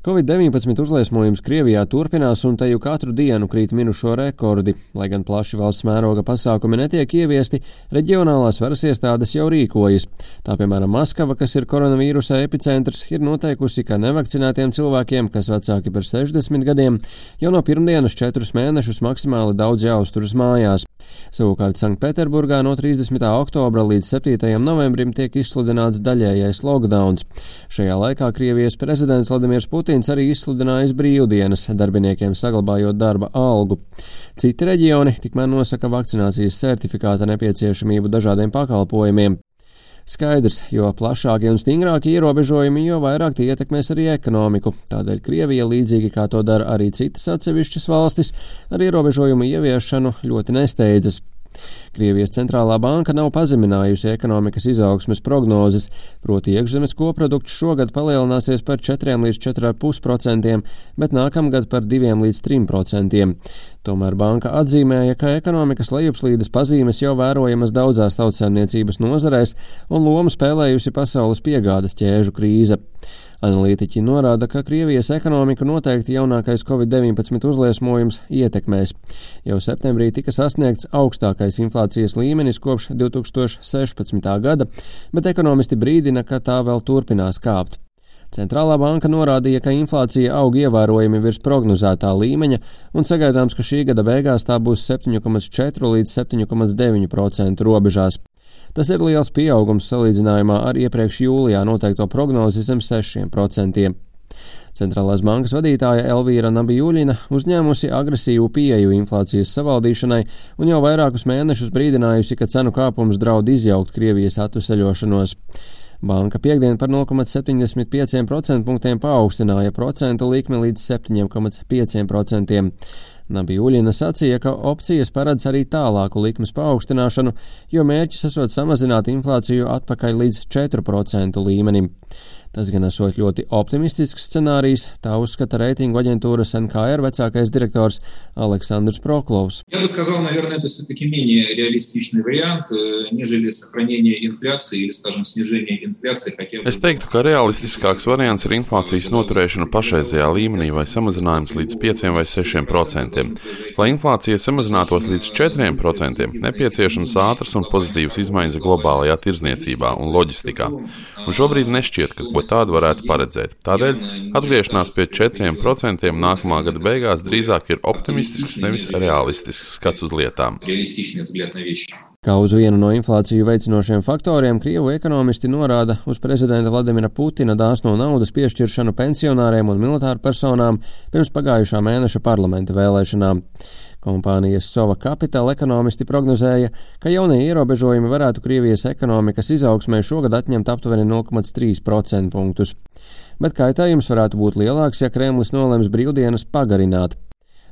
Covid-19 uzliesmojums Krievijā turpinās un te jau katru dienu krīt minušo rekordi. Lai gan plaši valsts mēroga pasākumi netiek ieviesti, reģionālās varas iestādes jau rīkojas. Tā piemēram Maskava, kas ir koronavīrusa epicentrs, ir noteikusi, ka nevakcinētiem cilvēkiem, kas vecāki par 60 gadiem, jau no pirmdienas četrus mēnešus maksimāli daudz jāuzturas mājās. Savukārt Sanktpēterburgā no 30. oktobra līdz 7. novembrim tiek izsludināts daļējais lockdowns. Šajā laikā Krievijas prezidents Vladimirs Putins arī izsludinājis brīvdienas, darbiniekiem saglabājot darba algu. Citi reģioni tikmēr nosaka vakcinācijas certifikāta nepieciešamību dažādiem pakalpojumiem. Skaidrs, jo plašākie un stingrākie ierobežojumi, jo vairāk tie ietekmēs arī ekonomiku. Tādēļ Krievija, līdzīgi kā to dara arī citas atsevišķas valstis, ar ierobežojumu ieviešanu ļoti nesteidzas. Krievijas centrālā banka nav pazeminājusi ekonomikas izaugsmes prognozes, proti iekšzemes koprodukts šogad palielināsies par 4 līdz 4,5%, bet nākamgad par 2 līdz 3%. Tomēr banka atzīmēja, ka ekonomikas lejupslīdes pazīmes jau vērojamas daudzās tautsēmniecības nozarēs un lomu spēlējusi pasaules piegādes ķēžu krīze. Analītiķi norāda, ka Krievijas ekonomiku noteikti jaunākais Covid-19 uzliesmojums ietekmēs. Jau septembrī tika sasniegts augstākais inflācijas līmenis kopš 2016. gada, bet ekonomisti brīdina, ka tā vēl turpinās kāpt. Centrālā banka norādīja, ka inflācija aug ievērojami virs prognozētā līmeņa un sagaidāms, ka šī gada beigās tā būs 7,4 līdz 7,9% robežās. Tas ir liels pieaugums salīdzinājumā ar iepriekš jūlijā noteikto prognozi zem 6%. Centrālās bankas vadītāja Elvīra Nabijūļina uzņēmusi agresīvu pieeju inflācijas savaldīšanai un jau vairākus mēnešus brīdinājusi, ka cenu kāpums draud izjaukt Krievijas atvesaļošanos. Banka piekdien par 0,75% punktiem paaugstināja procentu likmi līdz 7,5%. Nabijūļina sacīja, ka opcijas paredz arī tālāku likmes paaugstināšanu, jo mērķis esot samazināt inflāciju atpakaļ līdz 4% līmenim. Tas gan esot ļoti optimistisks scenārijs, tā uzskata reitingu aģentūras NKR vecākais direktors Aleksandrs Proklovs. Я бы сказал, наверное, это все-таки менее реалистичный вариант, нежели сохранение инфляции или, скажем, снижение инфляции хотя бы. Es teiktu, ka realistiskāks variants ir inflācijas noturēšana pašreizējā līmenī vai samazinājums līdz 5 vai 6 procentiem. Lai inflācija samazinātos līdz 4 procentiem, nepieciešams ātras un pozitīvas izmaiņas globālajā tirzniecībā un loģistikā. Un šobrīd nešķiet, ka ko tādu varētu paredzēt. Tādēļ atgriešanās pie 4% nākamā gada beigās drīzāk ir optimistisks, nevis realistisks skats uz lietām. Kā uz vienu no inflāciju veicinošiem faktoriem, Krievu ekonomisti norāda uz prezidenta Vladimira Putina dāsno naudas piešķiršanu pensionāriem un militāru personām pirms pagājušā mēneša parlamenta vēlēšanām. Kompānijas Sova Capital ekonomisti prognozēja, ka jaunie ierobežojumi varētu Krievijas ekonomikas izaugsmē šogad atņemt aptuveni 0,3% punktus. Bet kaitējums varētu būt lielāks, ja Kremlis nolems brīvdienas pagarināt.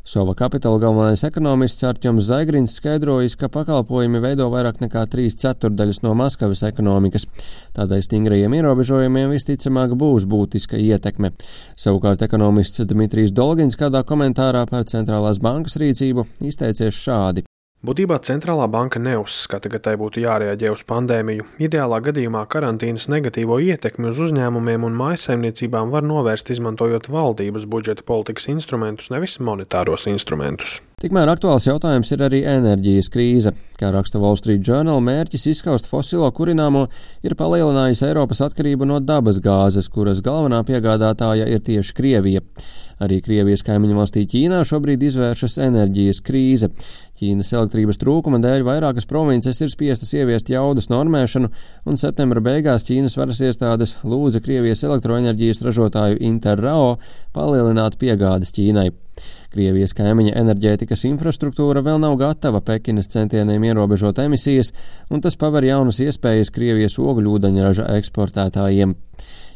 Sova kapitāla galvenais ekonomists Arčuns Zaigrins skaidrojis, ka pakalpojumi veido vairāk nekā trīs ceturdaļas no Maskavas ekonomikas. Tādēļ stingrajiem ierobežojumiem visticamāk būs būtiska ietekme. Savukārt ekonomists Dmitrijs Dolgins kādā komentārā par centrālās bankas rīcību izteicies šādi. Būtībā centrālā banka neuzskata, ka tai būtu jārēģē uz pandēmiju. Ideālā gadījumā karantīnas negatīvo ietekmi uz uzņēmumiem un mājsaimniecībām var novērst izmantojot valdības budžeta politikas instrumentus, nevis monetāros instrumentus. Tikmēr aktuāls jautājums ir arī enerģijas krīze. Kā raksta Wall Street Journal, mērķis izskaust fosilo kurināmo ir palielinājis Eiropas atkarību no dabas gāzes, kuras galvenā piegādātāja ir tieši Krievija. Arī Krievijas kaimiņu valstī Ķīnā šobrīd izvēršas enerģijas krīze. Ķīnas elektrības trūkuma dēļ vairākas provinces ir spiestas ieviest jaudas normēšanu, un septembra beigās Ķīnas varas iestādes lūdza Krievijas elektroenerģijas ražotāju Interrao palielināt piegādes Ķīnai. Krievijas kaimiņa enerģētikas infrastruktūra vēl nav gatava Pekinas centieniem ierobežot emisijas, un tas paver jaunas iespējas Krievijas ogļūdeņraža eksportētājiem.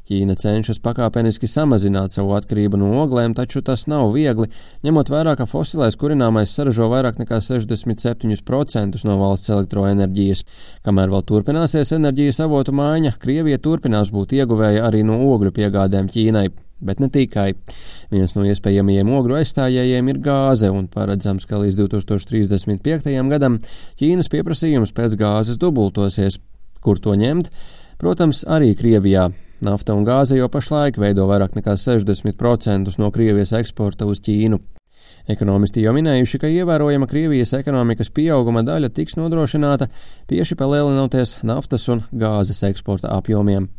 Ķīna cenšas pakāpeniski samazināt savu atkarību no oglēm, taču tas nav viegli, ņemot vērā, ka fosilais kurināmais saražo vairāk nekā 67% no valsts elektroenerģijas. Kamēr vēl turpināsies enerģijas avotu maiņa, Krievija turpinās būt ieguvēja arī no ogļu piegādēm Ķīnai. Bet ne tikai. Viens no iespējamajiem ogļu aizstājējiem ir gāze, un paredzams, ka līdz 2035. gadam Ķīnas pieprasījums pēc gāzes dubultosies. Kur to ņemt? Protams, arī Krievijā. Nafta un gāze jau pašlaik veido vairāk nekā 60% no Krievijas eksporta uz Ķīnu. Ekonomisti jau minējuši, ka ievērojama Krievijas ekonomikas pieauguma daļa tiks nodrošināta tieši palielinoties naftas un gāzes eksporta apjomiem.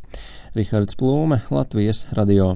Rihards Plūme, Latvijas radio.